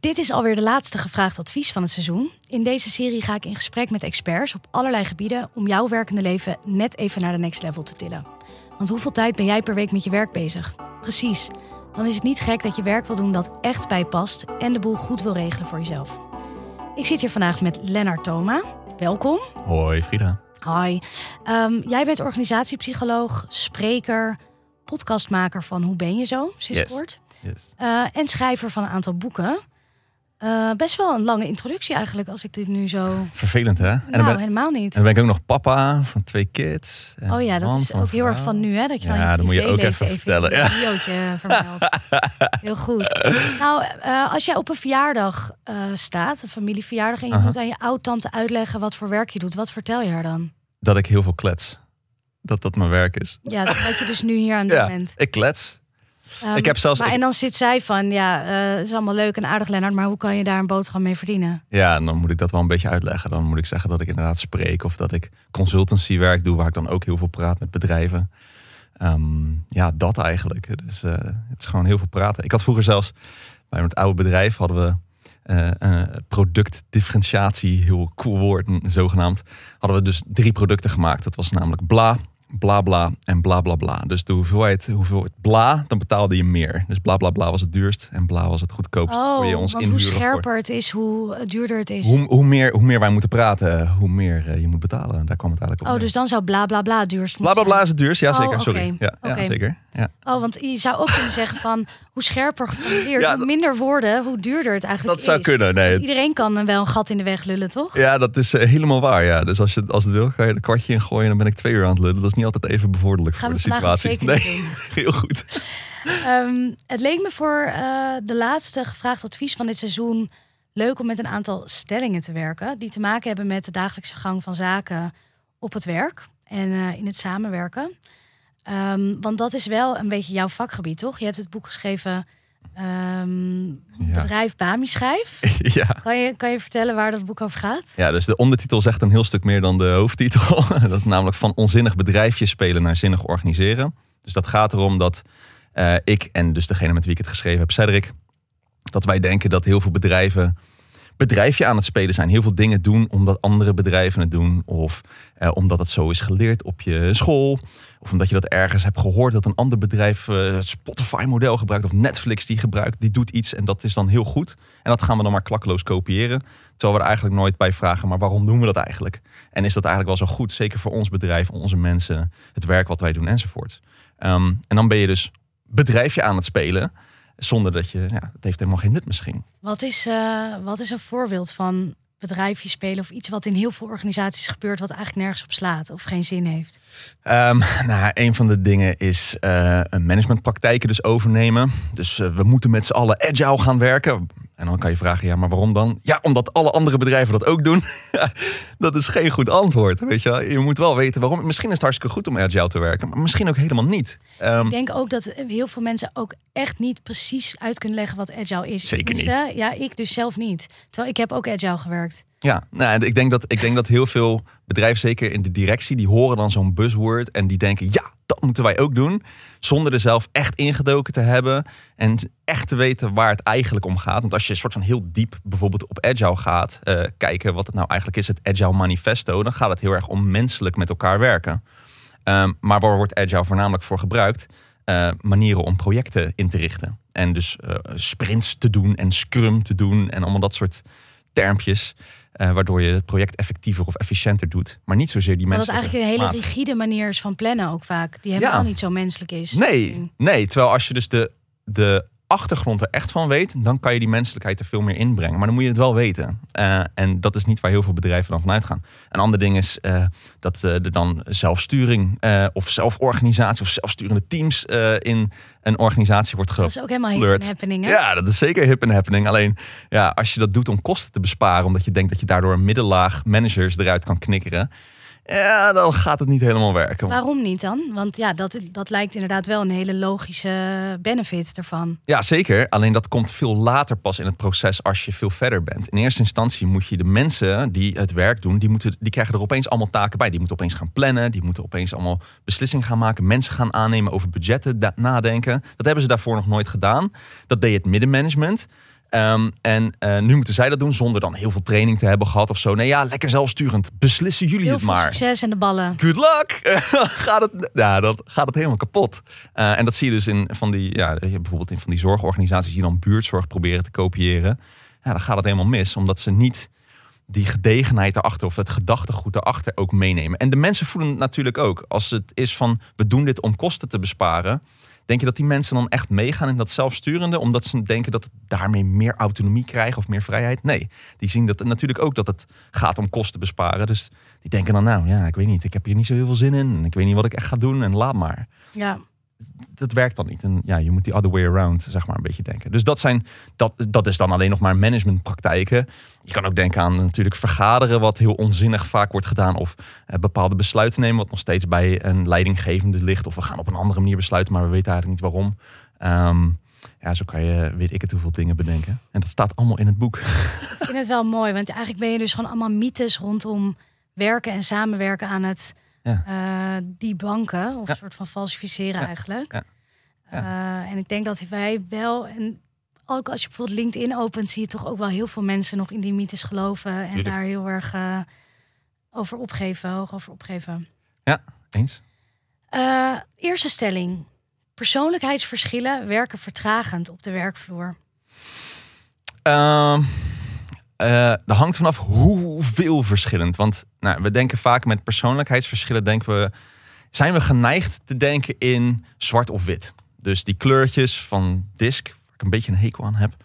Dit is alweer de laatste gevraagd advies van het seizoen. In deze serie ga ik in gesprek met experts op allerlei gebieden om jouw werkende leven net even naar de next level te tillen. Want hoeveel tijd ben jij per week met je werk bezig? Precies. Dan is het niet gek dat je werk wil doen dat echt bij past en de boel goed wil regelen voor jezelf. Ik zit hier vandaag met Lennart Thoma. Welkom. Hoi Frida. Hi. Um, jij bent organisatiepsycholoog, spreker, podcastmaker van Hoe ben je zo, sinds Yes. kort. Yes. Uh, en schrijver van een aantal boeken. Uh, best wel een lange introductie eigenlijk, als ik dit nu zo... Vervelend hè? En nou, dan ben, helemaal niet. en dan ben ik ook nog papa van twee kids. Oh ja, dat is ook heel erg van nu, hè? Dat je Ja, dan dat moet je ook even vertellen, in ja. heel goed. Nou, uh, als jij op een verjaardag uh, staat, een familieverjaardag... en je moet aan je oud-tante uitleggen wat voor werk je doet... wat vertel je haar dan? Dat ik heel veel klets. Dat dat mijn werk is. Ja, dat wat je dus nu hier aan het Ja, doen bent. ik klets. Um, ik heb zelfs- Maar ik- en dan zit zij van, ja, uh, het is allemaal leuk en aardig, Lennart... maar hoe kan je daar een boterham mee verdienen? Ja, en dan moet ik dat wel een beetje uitleggen. Dan moet ik zeggen dat ik inderdaad spreek of dat ik consultancywerk doe, waar ik dan ook heel veel praat met bedrijven. Ehm, ja, dat eigenlijk. Dus eh, het is gewoon heel veel praten. Ik had vroeger zelfs bij het oude bedrijf hadden we eh, eh, productdifferentiatie, heel cool woord, zogenaamd. Hadden we dus drie producten gemaakt. Dat was namelijk bla, bla bla en bla bla bla. Dus de hoeveelheid, hoeveelheid bla, dan betaalde je meer. Dus bla bla bla was het duurst en bla was het goedkoopst. voor je Oh, ons want hoe voor- scherper het is, hoe duurder het is. hoe, hoe, meer, hoe meer wij moeten praten, hoe meer eh, je moet betalen. Daar kwam het eigenlijk op. Oh, dus dan zou bla bla bla duurst Bla bla bla is het duurst, ja Oh, zeker. oké. Sorry. Ja, ja, zeker. Ja. Oh, want je zou ook kunnen zeggen van hoe scherper geformuleerd, Ja, hoe dat- minder woorden, hoe duurder het eigenlijk Dat zou is. kunnen. Nee, Iedereen kan er wel een gat in de weg lullen, toch? ja, dat is eh, helemaal waar. Ja. Dus als je als het wil, kan je een kwartje in gooien en dan ben ik twee uur aan het lullen. Dat is niet altijd even bevorderlijk Gaan voor we de situatie. Nee, heel goed. Ehm, het leek me voor eh, de laatste gevraagd advies van dit seizoen leuk om met een aantal stellingen te werken die te maken hebben met de dagelijkse gang van zaken op het werk en eh, in het samenwerken. Ehm, want dat is wel een beetje jouw vakgebied, toch? Je hebt het boek geschreven ehm, Ja. Bedrijf Bami Schrijf. ja. Kan je, kan je vertellen waar dat boek over gaat? ja, dus de ondertitel zegt een heel stuk meer dan de hoofdtitel. Dat is namelijk van onzinnig bedrijfje spelen naar zinnig organiseren. Dus dat gaat erom dat eh, ik en dus degene met wie ik het geschreven heb, Cedric, dat wij denken dat heel veel bedrijven bedrijfje aan het spelen zijn. Heel veel dingen doen omdat andere bedrijven het doen. Of eh, omdat het zo is geleerd op je school. Of omdat je dat ergens hebt gehoord dat een ander bedrijf eh, het Spotify-model gebruikt. Of Netflix die gebruikt. Die doet iets en dat is dan heel goed. En dat gaan we dan maar klakkeloos kopiëren. Terwijl we er eigenlijk nooit bij vragen, maar waarom doen we dat eigenlijk? En is dat eigenlijk wel zo goed? Zeker voor ons bedrijf, onze mensen, het werk wat wij doen enzovoort. Ehm, en dan ben je dus bedrijfje aan het spelen. Zonder dat je, ja, het heeft helemaal geen nut misschien. Wat is, eh, wat is een voorbeeld van bedrijfje spelen of iets wat in heel veel organisaties gebeurt wat eigenlijk nergens op slaat of geen zin heeft? Ehm, nou, een van de dingen is eh, een managementpraktijken dus overnemen. Dus eh, we moeten met z'n allen agile gaan werken. En dan kan je vragen, ja, maar waarom dan? Ja, omdat alle andere bedrijven dat ook doen. dat is geen goed antwoord, weet je wel. Je moet wel weten waarom. Misschien is het hartstikke goed om agile te werken, maar misschien ook helemaal niet. Ehm, Ik denk ook dat heel veel mensen ook echt niet precies uit kunnen leggen wat agile is. Zeker Tenminste, Ja, ik dus zelf niet. Terwijl ik heb ook agile gewerkt. Ja, nou, ik, denk dat, ik denk dat heel veel bedrijven, zeker in de directie, die horen dan zo'n buzzword en die denken, ja, dat moeten wij ook doen. Zonder er zelf echt ingedoken te hebben en echt te weten waar het eigenlijk om gaat. Want als je een soort van heel diep bijvoorbeeld op Agile gaat eh, kijken wat het nou eigenlijk is, het Agile Manifesto, dan gaat het heel erg om menselijk met elkaar werken. Ehm, maar waar wordt Agile voornamelijk voor gebruikt? Eh, manieren om projecten in te richten. En dus eh, sprints te doen en scrum te doen en allemaal dat soort termpjes. Eh, waardoor je het project effectiever of efficiënter doet. Maar niet zozeer die Dat mensen. het eigenlijk een hele rigide manier is van plannen ook vaak. Die helemaal Ja. niet zo menselijk is. Nee, nee, terwijl als je dus de, de achtergrond er echt van weet, dan kan je die menselijkheid er veel meer inbrengen. Maar dan moet je het wel weten. Eh, en dat is niet waar heel veel bedrijven dan vanuit gaan. Een ander ding is eh, dat eh, er dan zelfsturing of zelforganisatie of zelfsturende teams in een organisatie wordt Dat is ook helemaal hip happening. Hè? Ja, dat is zeker hip en happening. Alleen ja, als je dat doet om kosten te besparen, omdat je denkt dat je daardoor een middellaag managers eruit kan knikkeren, ja, dan gaat het niet helemaal werken. Waarom niet dan? Want ja, dat, dat lijkt inderdaad wel een hele logische benefit ervan. Ja, zeker. Alleen dat komt veel later pas in het proces als je veel verder bent. In eerste instantie moet je de mensen die het werk doen, die, moeten, die krijgen er opeens allemaal taken bij. Die moeten opeens gaan plannen, die moeten opeens allemaal beslissingen gaan maken, mensen gaan aannemen over budgetten, nadenken. Dat hebben ze daarvoor nog nooit gedaan. Dat deed het middenmanagement. Ehm, en eh, nu moeten zij dat doen zonder dan heel veel training te hebben gehad of zo. Nee, ja, lekker zelfsturend. Beslissen jullie Heel het veel maar. succes en de ballen. Good luck! gaat, het, ja, dan gaat het helemaal kapot. Eh, en dat zie je dus in van die, ja, bijvoorbeeld in van die zorgorganisaties die dan buurtzorg proberen te kopiëren. Ja, dan gaat het helemaal mis, omdat ze niet die gedegenheid erachter of het gedachtegoed erachter ook meenemen. En de mensen voelen het natuurlijk ook. Als het is van we doen dit om kosten te besparen. Denk je dat die mensen dan echt meegaan in dat zelfsturende? Omdat ze denken dat het daarmee meer autonomie krijgen of meer vrijheid? Nee, die zien dat natuurlijk ook dat het gaat om kosten besparen. Dus die denken dan nou, ja, ik weet niet, ik heb hier niet zo heel veel zin in. Ik weet niet wat ik echt ga doen en laat maar Ja, dat werkt dan niet. En ja, je moet die other way around, zeg maar, een beetje denken. Dus dat, zijn, dat, dat is dan alleen nog maar managementpraktijken. Je kan ook denken aan natuurlijk vergaderen, wat heel onzinnig vaak wordt gedaan. Of eh, bepaalde besluiten nemen, wat nog steeds bij een leidinggevende ligt. Of we gaan op een andere manier besluiten, maar we weten eigenlijk niet waarom. Ehm, ja, zo kan je, weet ik het, hoeveel dingen bedenken. En dat staat allemaal in het boek. ik vind het wel mooi. Want eigenlijk ben je dus gewoon allemaal mythes rondom werken en samenwerken aan het Ja. eh, die banken. Of Ja. een soort van falsificeren Ja. eigenlijk. Ja. Eh, en ik denk dat wij wel... En ook als je bijvoorbeeld LinkedIn opent... zie je toch ook wel heel veel mensen nog in die mythes geloven. En daar heel erg eh, over opgeven, hoog over opgeven. Eens? Eh, eerste stelling. Persoonlijkheidsverschillen werken vertragend op de werkvloer. Ehm, eh, dat hangt vanaf hoeveel verschillend. Want nou, we denken vaak met persoonlijkheidsverschillen, denken we, zijn we geneigd te denken in zwart of wit. Dus die kleurtjes van disc, waar ik een beetje een hekel aan heb.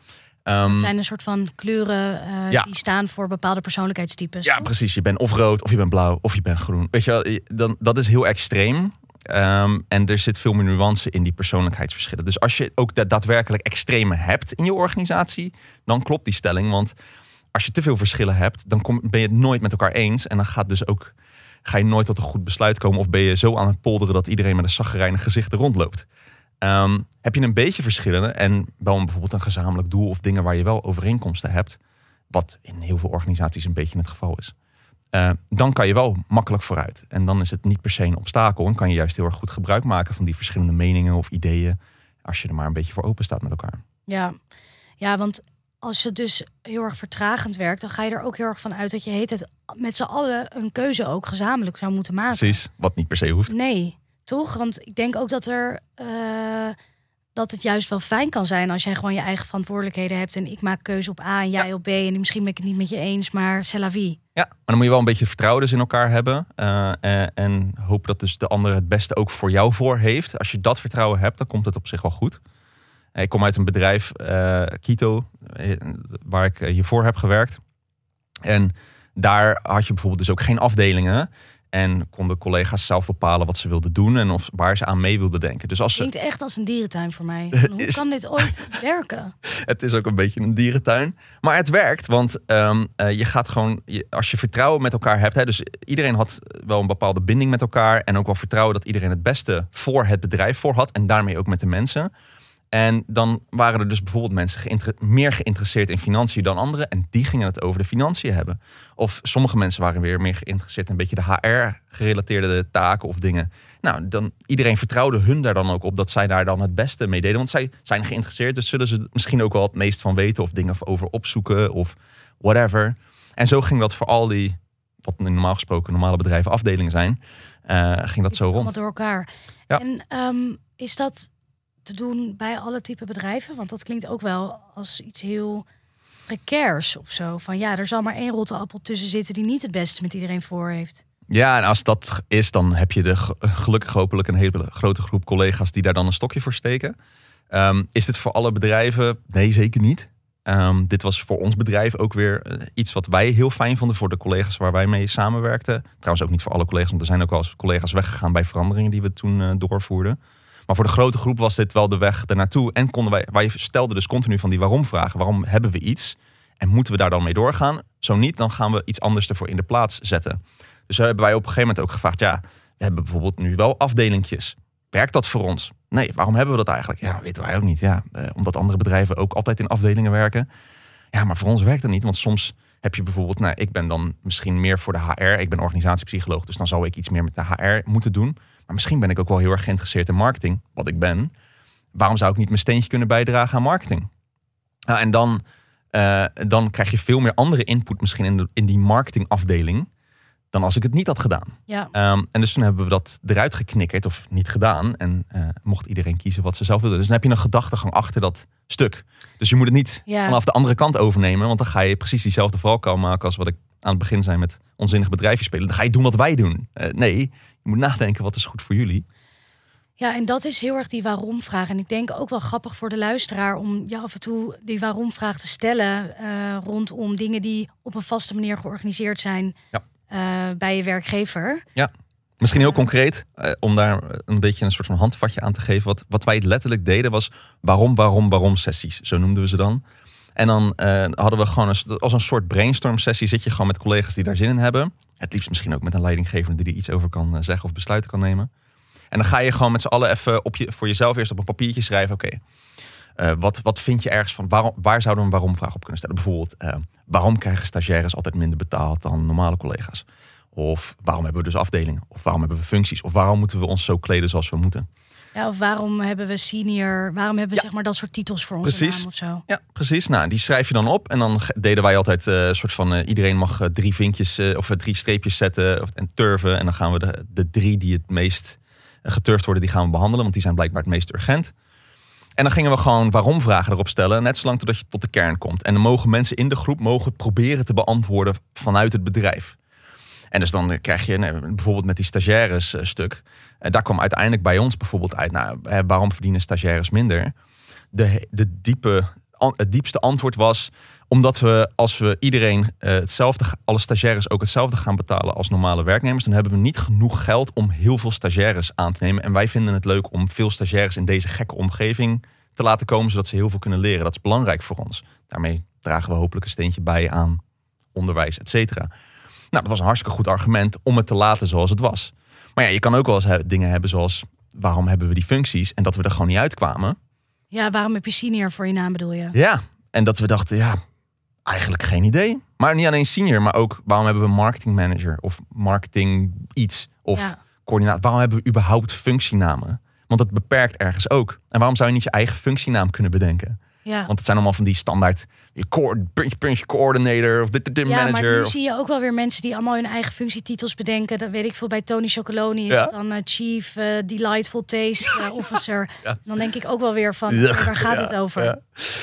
Ehm, Het zijn een soort van kleuren eh, Ja. die staan voor bepaalde persoonlijkheidstypes. ja, toch? precies. Je bent of rood, of je bent blauw, of je bent groen. Weet je wel, dan, dat is heel extreem. Ehm, en er zit veel meer nuance in die persoonlijkheidsverschillen. Dus als je ook da- daadwerkelijk extreme hebt in je organisatie, dan klopt die stelling. Want als je te veel verschillen hebt, dan kom, ben je het nooit met elkaar eens. En dan gaat dus ook, ga je nooit tot een goed besluit komen. Of ben je zo aan het polderen dat iedereen met een zaggerijnig gezicht er rondloopt. Ehm, heb je een beetje verschillen en wel bijvoorbeeld een gezamenlijk doel of dingen waar je wel overeenkomsten hebt, wat in heel veel organisaties een beetje het geval is, eh, dan kan je wel makkelijk vooruit. En dan is het niet per se een obstakel en kan je juist heel erg goed gebruik maken van die verschillende meningen of ideeën, als je er maar een beetje voor open staat met elkaar. Ja. ja, want als je dus heel erg vertragend werkt, dan ga je er ook heel erg van uit dat je heet het met z'n allen een keuze ook gezamenlijk zou moeten maken. Precies, wat niet per se hoeft. Nee, toch? Want ik denk ook dat er eh, dat het juist wel fijn kan zijn als jij gewoon je eigen verantwoordelijkheden hebt en ik maak keuze op A en jij op B en misschien ben ik het niet met je eens, maar c'est la vie. Ja, maar dan moet je wel een beetje vertrouwen dus in elkaar hebben. eh, eh, en hoop dat dus de ander het beste ook voor jou voor heeft. Als je dat vertrouwen hebt, dan komt het op zich wel goed. Ik kom uit een bedrijf, eh, Kito, eh, waar ik eh, hiervoor heb gewerkt. En daar had je bijvoorbeeld dus ook geen afdelingen. En konden collega's zelf bepalen wat ze wilden doen en of, waar ze aan mee wilden denken. Dus als ze, Klinkt echt als een dierentuin voor mij. Hoe kan dit ooit werken? het is ook een beetje een dierentuin. Maar het werkt, want ehm, eh, je gaat gewoon, je- als je vertrouwen met elkaar hebt. Hè, dus iedereen had wel een bepaalde binding met elkaar. En ook wel vertrouwen dat iedereen het beste voor het bedrijf voor had. En daarmee ook met de mensen. En dan waren er dus bijvoorbeeld mensen geïnter- meer geïnteresseerd in financiën dan anderen. En die gingen het over de financiën hebben. Of sommige mensen waren weer meer geïnteresseerd in een beetje de HR-gerelateerde taken of dingen. Nou, dan, iedereen vertrouwde hun daar dan ook op dat zij daar dan het beste mee deden. Want zij zijn geïnteresseerd, dus zullen ze misschien ook wel het meest van weten of dingen over opzoeken of whatever. En zo ging dat voor al die, wat normaal gesproken normale bedrijven afdelingen zijn, eh, ging dat zo rond. door elkaar. Ja. En ehm, is dat te doen bij alle type bedrijven? Want dat klinkt ook wel als iets heel precairs of zo. Van ja, er zal maar één rotte appel tussen zitten die niet het beste met iedereen voor heeft. Ja, en als dat is, dan heb je de ge- gelukkig hopelijk een hele grote groep collega's die daar dan een stokje voor steken. Ehm, is dit voor alle bedrijven? Nee, zeker niet. Ehm, dit was voor ons bedrijf ook weer eh, iets wat wij heel fijn vonden voor de collega's waar wij mee samenwerkten. Trouwens ook niet voor alle collega's, want er zijn ook eens collega's weggegaan bij veranderingen die we toen eh, doorvoerden. Maar voor de grote groep was dit wel de weg ernaartoe. En konden wij, wij stelden dus continu van die waarom vragen. Waarom hebben we iets? En moeten we daar dan mee doorgaan? Zo niet, dan gaan we iets anders ervoor in de plaats zetten. Dus hebben wij op een gegeven moment ook gevraagd: ja, we hebben bijvoorbeeld nu wel afdelingjes. Werkt dat voor ons? Nee, waarom hebben we dat eigenlijk? Ja, weten wij ook niet. Ja, eh, omdat andere bedrijven ook altijd in afdelingen werken. Ja, maar voor ons werkt dat niet. Want soms heb je bijvoorbeeld, nou, ik ben dan misschien meer voor de HR. Ik ben organisatiepsycholoog, dus dan zou ik iets meer met de HR moeten doen. Maar misschien ben ik ook wel heel erg geïnteresseerd in marketing, wat ik ben. Waarom zou ik niet mijn steentje kunnen bijdragen aan marketing? Ja, en dan, eh, dan krijg je veel meer andere input misschien in, in die marketingafdeling dan als ik het niet had gedaan. Ja. Ehm, en dus toen hebben we dat eruit geknikkerd of niet gedaan. En eh, mocht iedereen kiezen wat ze zelf wilden. Dus dan heb je een gedachtegang achter dat stuk. Dus je moet het niet Ja. vanaf de andere kant overnemen. Want dan ga je precies diezelfde valkuil maken als wat ik aan het begin zei met onzinnig bedrijfje spelen. Dan ga je doen wat wij doen. Eh, nee, je moet nadenken wat is goed voor jullie. Ja, en dat is heel erg die waarom-vraag. En ik denk ook wel grappig voor de luisteraar om je af en toe die waarom-vraag te stellen eh, rondom dingen die op een vaste manier georganiseerd zijn Ja. Eh, bij je werkgever. Misschien heel concreet, eh, om daar een beetje een soort van handvatje aan te geven. Wat, wat wij letterlijk deden was waarom, waarom, waarom sessies. Zo noemden we ze dan. En dan eh, hadden we gewoon als een soort brainstorm sessie. Zit je gewoon met collega's die daar zin in hebben. Het liefst misschien ook met een leidinggevende die er iets over kan zeggen of besluiten kan nemen. En dan ga je gewoon met z'n allen even op je, voor jezelf eerst op een papiertje schrijven. Oké, eh, wat, wat vind je ergens van? Waarom, waar zouden we een waarom vraag op kunnen stellen? Bijvoorbeeld, eh, waarom krijgen stagiaires altijd minder betaald dan normale collega's? Of waarom hebben we dus afdelingen? Of waarom hebben we functies? Of waarom moeten we ons zo kleden zoals we moeten? Ja, of waarom hebben we senior, waarom hebben we Ja. zeg maar dat soort titels voor Precies. naam of zo? Ja, precies. Nou, die schrijf je dan op. En dan deden wij altijd eh, een soort van... iedereen mag drie vinkjes of drie streepjes zetten of, en turven. En dan gaan we de, de drie die het meest geturfd worden, die gaan we behandelen. Want die zijn blijkbaar het meest urgent. En dan gingen we gewoon waarom vragen erop stellen. Net zolang totdat je tot de kern komt. En dan mogen mensen in de groep mogen proberen te beantwoorden vanuit het bedrijf. En dus dan krijg je nou, bijvoorbeeld met die stagiaires eh, stuk. En daar kwam uiteindelijk bij ons bijvoorbeeld uit. Nou, waarom verdienen stagiaires minder? De, de diepe, het diepste antwoord was omdat we als we iedereen eh, hetzelfde, alle stagiaires ook hetzelfde gaan betalen als normale werknemers, dan hebben we niet genoeg geld om heel veel stagiaires aan te nemen. En wij vinden het leuk om veel stagiaires in deze gekke omgeving te laten komen, zodat ze heel veel kunnen leren. Dat is belangrijk voor ons. Daarmee dragen we hopelijk een steentje bij aan onderwijs, et cetera. Nou, dat was een hartstikke goed argument om het te laten zoals het was. Maar ja, je kan ook wel eens dingen hebben zoals waarom hebben we die functies en dat we er gewoon niet uitkwamen. Ja, waarom heb je senior voor je naam bedoel je? Ja, en dat we dachten, ja, eigenlijk geen idee. Maar niet alleen senior, maar ook waarom hebben we marketing manager of marketing iets of Ja. coördinaat? Waarom hebben we überhaupt functienamen? Want dat beperkt ergens ook. En waarom zou je niet je eigen functienaam kunnen bedenken? Ja. Want het zijn allemaal van die standaard puntje, puntje coördinator of dit, dit, dit Ja, maar manager. nu of- zie je ook wel weer mensen die allemaal hun eigen functietitels bedenken. Dat weet ik veel bij Tony Chocoloni is Ja. het dan eh, Chief eh, Delightful Taste eh, Officer. Ja. Dan denk ik ook wel weer van, waar gaat het over?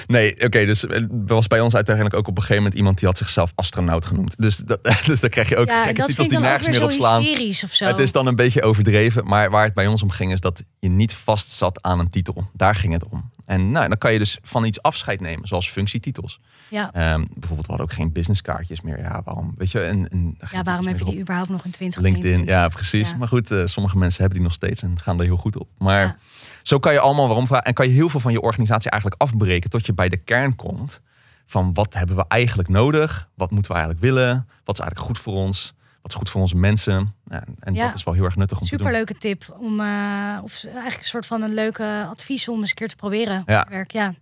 Nee, oké, dus er was bij ons uiteindelijk ook op een gegeven moment iemand die had zichzelf astronaut genoemd. Dus, dat, dus dan krijg je ook Ja, gekke titels die nergens meer op slaan. Het is dan een beetje overdreven, maar waar het bij ons om ging is dat je niet vast zat aan een titel. Daar ging het om. En nou, dan kan je dus van iets afscheid nemen, zoals functietitels. ja. Ehm, bijvoorbeeld, we hadden ook geen businesskaartjes meer. Ja, waarom? Weet je, en, en, ja, waarom heb je die überhaupt nog in 20 LinkedIn, ja, precies. Ja. Maar goed, eh, sommige mensen hebben die nog steeds en gaan er heel goed op. Maar Ja. zo kan je allemaal waarom vragen. En kan je heel veel van je organisatie eigenlijk afbreken tot je bij de kern komt. Van wat hebben we eigenlijk nodig? Wat moeten we eigenlijk willen? Wat is eigenlijk goed voor ons? Wat is goed voor onze mensen? Ja, en Ja. dat is wel heel erg nuttig om te doen. Superleuke tip om, eh, of eigenlijk een soort van een leuke advies om eens een keer te proberen. Ja. Werk, ja.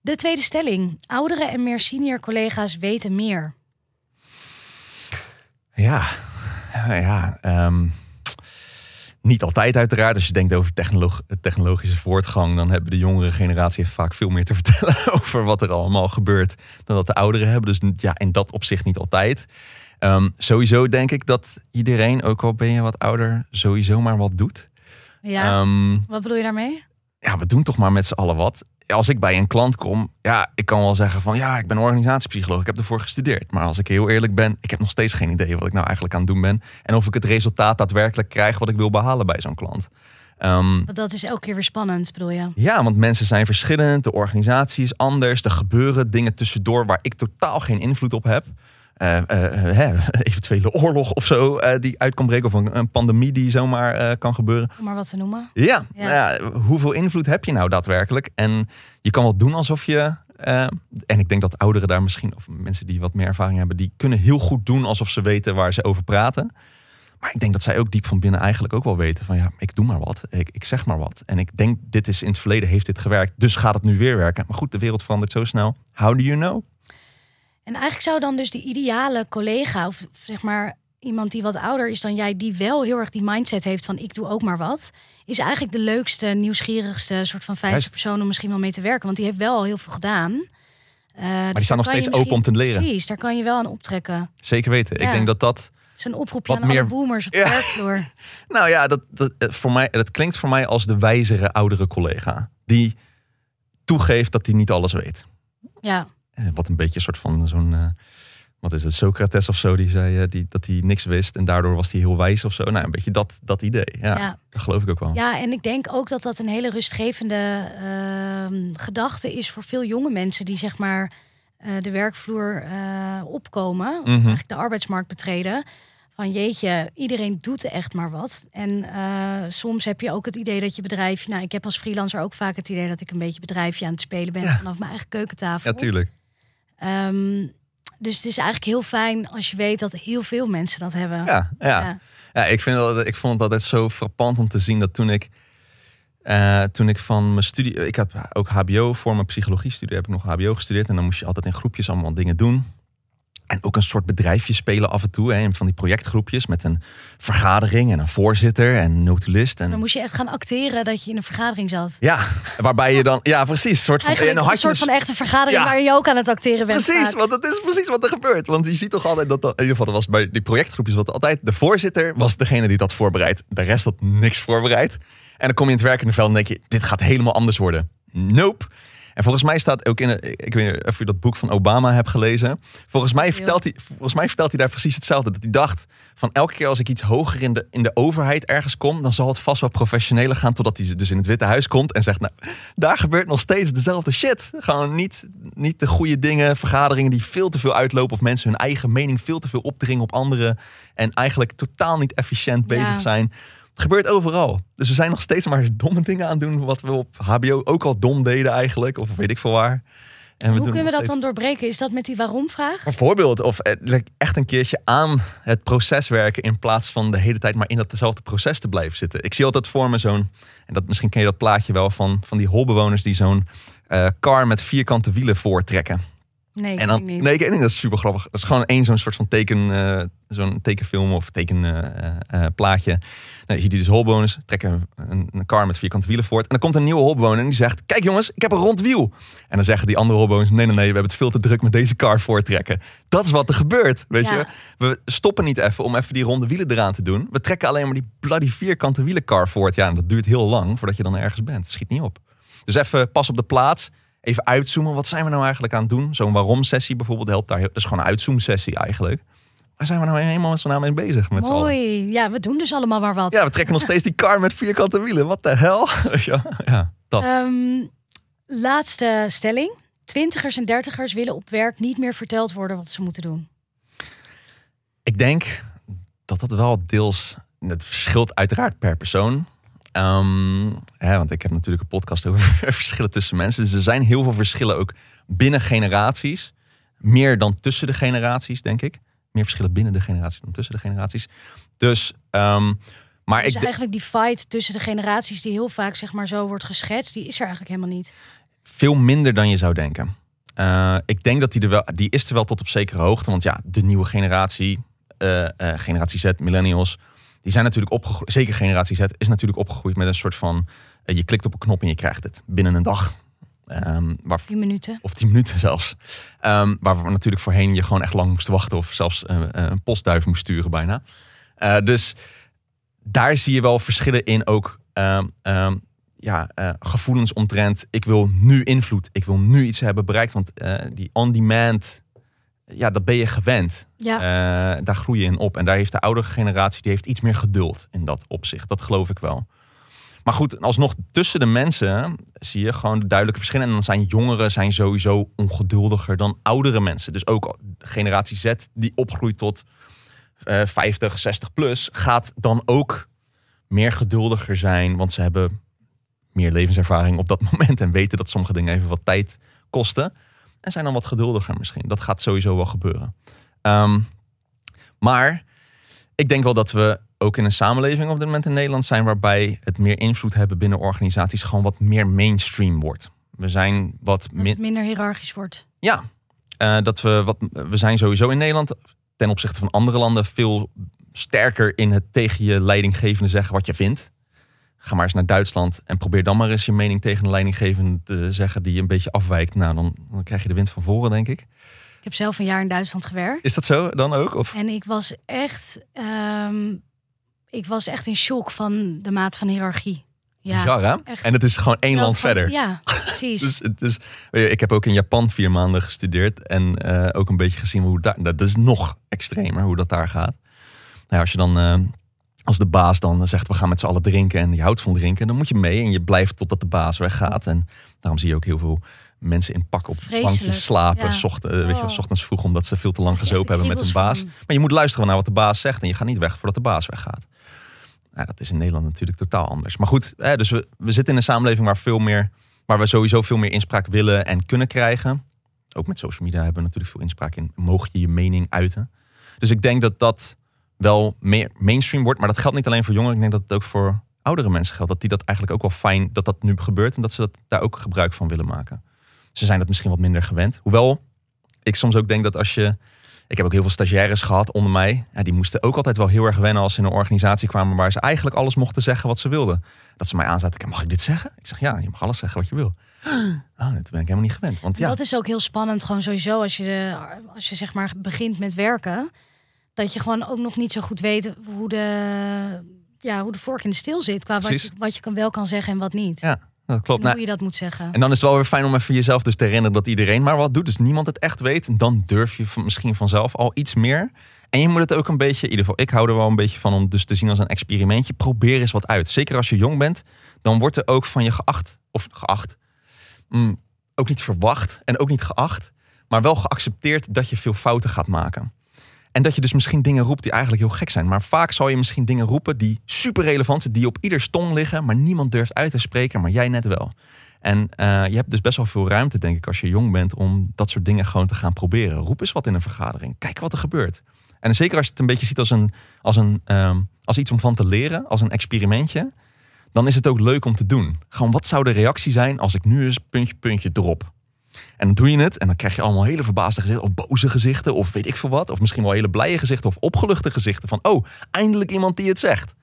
De tweede stelling. Oudere en meer senior collega's weten meer. Ja, ja, ehm, niet altijd uiteraard. Als je denkt over technolog technologische voortgang, dan hebben de jongere generatie heeft vaak veel meer te vertellen over wat er allemaal gebeurt dan dat de ouderen hebben. Dus ja, in dat opzicht niet altijd. Ehm, sowieso denk ik dat iedereen, ook al ben je wat ouder, sowieso maar wat doet. Ja, Ehm, wat bedoel je daarmee? ja, we doen toch maar met z'n allen wat. Als ik bij een klant kom, ja, ik kan wel zeggen van ja, ik ben organisatiepsycholoog, ik heb ervoor gestudeerd. Maar als ik heel eerlijk ben, ik heb nog steeds geen idee wat ik nou eigenlijk aan het doen ben. En of ik het resultaat daadwerkelijk krijg wat ik wil behalen bij zo'n klant. Ehm, dat is elke keer weer spannend, bedoel je? ja, want mensen zijn verschillend, de organisatie is anders, er gebeuren dingen tussendoor waar ik totaal geen invloed op heb. Eh, eh, eh, eventuele oorlog of zo die uit kan breken, of een, een pandemie die zomaar kan gebeuren. Om maar wat te noemen. Ja, Ja. nou ja, hoeveel invloed heb je nou daadwerkelijk? En je kan wel doen alsof je. en ik denk dat ouderen daar misschien, of mensen die wat meer ervaring hebben, die kunnen heel goed doen alsof ze weten waar ze over praten. Maar ik denk dat zij ook diep van binnen eigenlijk ook wel weten van ja, ik doe maar wat. Ik, ik zeg maar wat. En ik denk, dit is in het verleden heeft dit gewerkt, dus gaat het nu weer werken. Maar goed, de wereld verandert zo snel. How do you know? En eigenlijk zou dan dus die ideale collega, of zeg maar iemand die wat ouder is dan jij, die wel heel erg die mindset heeft van ik doe ook maar wat, is eigenlijk de leukste, nieuwsgierigste soort van Juist. persoon om misschien wel mee te werken. Want die heeft wel al heel veel gedaan. Uh, maar die staan nog steeds open om te leren. Precies, daar kan je wel aan optrekken. Zeker weten. Ik denk dat dat. Het is een oproepje aan meer... alle boomers op de werkvloer. nou ja, dat, dat, voor mij, dat klinkt voor mij als de wijzere, oudere collega. Die toegeeft dat hij niet alles weet. Ja. Wat een beetje een soort van zo'n. Uh, wat is het, Socrates of zo, die zei uh, die, dat hij niks wist en daardoor was hij heel wijs of zo. Nou, een beetje dat, dat idee. Ja, ja. dat geloof ik ook wel. Ja, en ik denk ook dat dat een hele rustgevende uh, gedachte is voor veel jonge mensen die zeg maar uh, de werkvloer opkomen, mm -hmm. eigenlijk de arbeidsmarkt betreden. Van jeetje, iedereen doet echt maar wat. En soms heb je ook het idee dat je bedrijf, nou, ik heb als freelancer ook vaak het idee dat ik een beetje bedrijfje aan het spelen ben ja. vanaf mijn eigen keukentafel. Ja, tuurlijk. Um, dus het is eigenlijk heel fijn als je weet dat heel veel mensen dat hebben. Ja, ja. ja. ja ik, vind dat, ik vond het altijd zo frappant om te zien dat toen ik, uh, toen ik van mijn studie... Ik heb ook HBO voor mijn psychologie-studie, heb ik nog HBO gestudeerd. En dan moest je altijd in groepjes allemaal dingen doen. En ook een soort bedrijfje spelen af en toe. Hè, van die projectgroepjes met een vergadering en een voorzitter en een notulist. En... Dan moest je echt gaan acteren dat je in een vergadering zat. Ja, waarbij je dan... Ja, precies. Soort van, Eigenlijk een soort van echte vergadering waar je ook aan het acteren bent. Precies, want dat is precies wat er gebeurt. Want je ziet toch altijd dat... In ieder geval, dat was bij die projectgroepjes wat altijd... De voorzitter was degene die dat voorbereidt. De rest had niks voorbereid. En dan kom je in het werkende veld en denk je... Dit gaat helemaal anders worden. Nope. En volgens mij staat ook in, ik weet niet of je dat boek van Obama hebt gelezen. Volgens mij vertelt hij, volgens mij vertelt hij daar precies hetzelfde. Dat hij dacht van elke keer als ik iets hoger in de, in de overheid ergens kom, dan zal het vast wel professioneler gaan totdat hij dus in het Witte Huis komt en zegt, nou, daar gebeurt nog steeds dezelfde shit. Gewoon niet, niet de goede dingen, vergaderingen die veel te veel uitlopen of mensen hun eigen mening veel te veel opdringen op anderen en eigenlijk totaal niet efficiënt bezig zijn. Het gebeurt overal. Dus we zijn nog steeds maar domme dingen aan doen. Wat we op HBO ook al dom deden eigenlijk. Of weet ik veel waar. En Hoe kunnen we dat dan doorbreken? Is dat met die waarom-vraag? Bijvoorbeeld, of eh, echt een keertje aan het proces werken in plaats van de hele tijd maar in datzelfde proces te blijven zitten. Ik zie altijd voor me zo'n, en dat, misschien ken je dat plaatje wel van, van die holbewoners die zo'n uh, car met vierkante wielen voortrekken. Nee, en dan, niet. Nee, ik denk dat is super grappig. Dat is gewoon één zo'n soort van teken, uh, zo'n tekenfilm of tekenplaatje. Uh, uh, nou, je ziet die dus holbewoners trekken een, een, car met vierkante wielen voort. En dan komt een nieuwe holbewoner en die zegt: Kijk jongens, ik heb een rond wiel. En dan zeggen die andere holbewoners: Nee, nee, nee, we hebben het veel te druk met deze car voortrekken. Dat is wat er gebeurt. Weet je, we stoppen niet even om even die ronde wielen eraan te doen. We trekken alleen maar die bloody vierkante wielencar voort. Ja, en dat duurt heel lang voordat je dan ergens bent. Het schiet niet op. Dus even pas op de plaats even uitzoomen. Wat zijn we nou eigenlijk aan het doen? Zo'n waarom-sessie bijvoorbeeld helpt daar. Dat is gewoon een uitzoom-sessie eigenlijk. Waar zijn we nou helemaal zo mee bezig met Mooi. Ja, we doen dus allemaal maar wat. Ja, we trekken nog steeds die car met vierkante wielen. Wat de hel? ja, dat. Um, laatste stelling. Twintigers en dertigers willen op werk niet meer verteld worden wat ze moeten doen. Ik denk dat dat wel deels... Het verschilt uiteraard per persoon. Um, hè, want ik heb natuurlijk een podcast over verschillen tussen mensen. Dus er zijn heel veel verschillen ook binnen generaties. Meer dan tussen de generaties, denk ik. Meer verschillen binnen de generaties dan tussen de generaties. Dus, um, maar dus ik eigenlijk die fight tussen de generaties, die heel vaak zeg maar zo wordt geschetst, die is er eigenlijk helemaal niet. Veel minder dan je zou denken. Uh, ik denk dat die er wel, die is er wel tot op zekere hoogte. Want ja, de nieuwe generatie, uh, uh, generatie Z, millennials, die zijn natuurlijk opgegroeid, zeker generatie Z, is natuurlijk opgegroeid met een soort van, uh, je klikt op een knop en je krijgt het binnen een dag. Um, waar, tien minuten. Of tien minuten zelfs. Um, waar we natuurlijk voorheen je gewoon echt lang moest wachten of zelfs uh, een postduif moest sturen bijna. Uh, dus daar zie je wel verschillen in ook um, ja, gevoelens omtrent. Ik wil nu invloed, ik wil nu iets hebben bereikt. Want die on-demand ja, dat ben je gewend. Ja. Uh, daar groei je in op. En daar heeft de oudere generatie die heeft iets meer geduld in dat opzicht. Dat geloof ik wel. Maar goed, alsnog tussen de mensen zie je gewoon de duidelijke verschillen. En dan zijn jongeren zijn sowieso ongeduldiger dan oudere mensen. Dus ook generatie Z die opgroeit tot uh, 50, 60 plus, gaat dan ook meer geduldiger zijn. Want ze hebben meer levenservaring op dat moment. En weten dat sommige dingen even wat tijd kosten en zijn dan wat geduldiger misschien. Dat gaat sowieso wel gebeuren. Ehm, maar ik denk wel dat we ook in een samenleving op dit moment in Nederland zijn waarbij het meer invloed hebben binnen organisaties gewoon wat meer mainstream wordt. We zijn wat minder hiërarchisch wordt. Ja, uh, dat we wat we zijn sowieso in Nederland ten opzichte van andere landen veel sterker in het tegen je leidinggevende zeggen wat je vindt. Ga maar eens naar Duitsland en probeer dan maar eens je mening tegen een leidinggevende te zeggen die een beetje afwijkt. Nou, dan, dan krijg je de wind van voren, denk ik. Ik heb zelf een jaar in Duitsland gewerkt. Is dat zo dan ook? Of? En ik was echt, ehm, ik was echt in shock van de maat van hiërarchie. Ja, Bizar, hè? echt. En het is gewoon één land van- verder. Ja, precies. Dus, het is, ik heb ook in Japan vier maanden gestudeerd en eh, ook een beetje gezien hoe daar. Dat is nog extremer hoe dat daar gaat. Nou, als je dan eh, als de baas dan zegt we gaan met z'n allen drinken en je houdt van drinken, dan moet je mee en je blijft totdat de baas weggaat. En daarom zie je ook heel veel mensen in pak op Vreselijk, bankjes slapen, ja. zocht, eh, weet je, Oh. s ochtends vroeg omdat ze veel te lang gezopen hebben met hun baas. van. Maar je moet luisteren naar wat de baas zegt en je gaat niet weg voordat de baas weggaat. Nou, dat is in Nederland natuurlijk totaal anders. Maar goed, hè, dus we, we zitten in een samenleving waar, veel meer, waar we sowieso veel meer inspraak willen en kunnen krijgen. Ook met social media hebben we natuurlijk veel inspraak in. Mogen je je mening uiten? Dus ik denk dat dat wel meer mainstream wordt. Maar dat geldt niet alleen voor jongeren. Ik denk dat het ook voor oudere mensen geldt. Dat die dat eigenlijk ook wel fijn dat dat nu gebeurt. En dat ze dat daar ook gebruik van willen maken. Ze zijn dat misschien wat minder gewend. Hoewel ik soms ook denk dat als je ik heb ook heel veel stagiaires gehad onder mij. Ja, die moesten ook altijd wel heel erg wennen als ze in een organisatie kwamen waar ze eigenlijk alles mochten zeggen wat ze wilden. Dat ze mij aanzaten. Mag ik dit zeggen? Ik zeg ja, je mag alles zeggen wat je wil. Oh, dat ben ik helemaal niet gewend. Want ja, Dat is ook heel spannend, gewoon sowieso als je, de, als je zeg maar begint met werken. Dat je gewoon ook nog niet zo goed weet hoe de, ja, hoe de vork in de steel zit. Qua wat je, wat je kan, wel kan zeggen en wat niet. ja dat klopt. En Nou, hoe je dat moet zeggen. En dan is het wel weer fijn om even jezelf dus te herinneren dat iedereen maar wat doet. Dus niemand het echt weet. Dan durf je misschien vanzelf al iets meer. En je moet het ook een beetje, in ieder geval ik hou er wel een beetje van om dus te zien als een experimentje. Probeer eens wat uit. Zeker als je jong bent, dan wordt er ook van je geacht. Of geacht. mm, ook niet verwacht en ook niet geacht. Maar wel geaccepteerd dat je veel fouten gaat maken. En dat je dus misschien dingen roept die eigenlijk heel gek zijn. Maar vaak zal je misschien dingen roepen die super relevant zijn. Die op ieder stong liggen, maar niemand durft uit te spreken. Maar jij net wel. En eh, je hebt dus best wel veel ruimte, denk ik, als je jong bent, om dat soort dingen gewoon te gaan proberen. Roep eens wat in een vergadering. Kijk wat er gebeurt. En zeker als je het een beetje ziet als, een, als, een, ehm, als iets om van te leren, als een experimentje, dan is het ook leuk om te doen. Gewoon, wat zou de reactie zijn als ik nu eens puntje, puntje drop? En dan doe je het en dan krijg je allemaal hele verbaasde gezichten, of boze gezichten, of weet ik veel wat. Of misschien wel hele blije gezichten, of opgeluchte gezichten van, oh, eindelijk iemand die het zegt.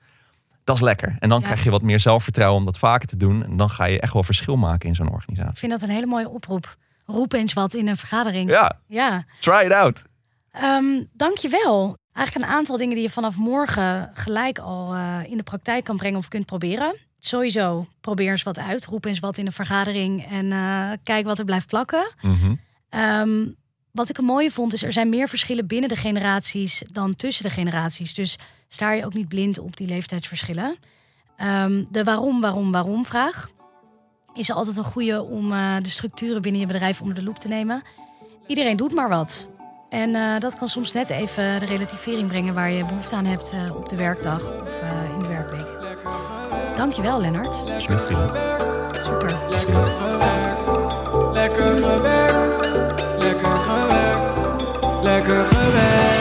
Dat is lekker. En dan Ja. krijg je wat meer zelfvertrouwen om dat vaker te doen. En dan ga je echt wel verschil maken in zo'n Ik organisatie. vind dat een hele mooie oproep. Roep eens wat in een vergadering. Ja, ja. try it out. Ehm, dankjewel. Eigenlijk een aantal dingen die je vanaf morgen gelijk al eh, in de praktijk kan brengen of kunt proberen. Sowieso, probeer eens wat uit. Roep eens wat in een vergadering en eh, kijk wat er blijft plakken. Mhm. Ehm, wat ik een mooie vond, is er zijn meer verschillen binnen de generaties dan tussen de generaties. Dus sta je ook niet blind op die leeftijdsverschillen. Ehm, de waarom, waarom, waarom vraag is altijd een goede om eh, de structuren binnen je bedrijf onder de loep te nemen. Iedereen doet maar wat. En eh, dat kan soms net even de relativering brengen waar je behoefte aan hebt op de werkdag of Dankjewel, Lennart. Super. Lekker gewerkt. Lekker gewerkt. Lekker gewerkt. Lekker gewerkt.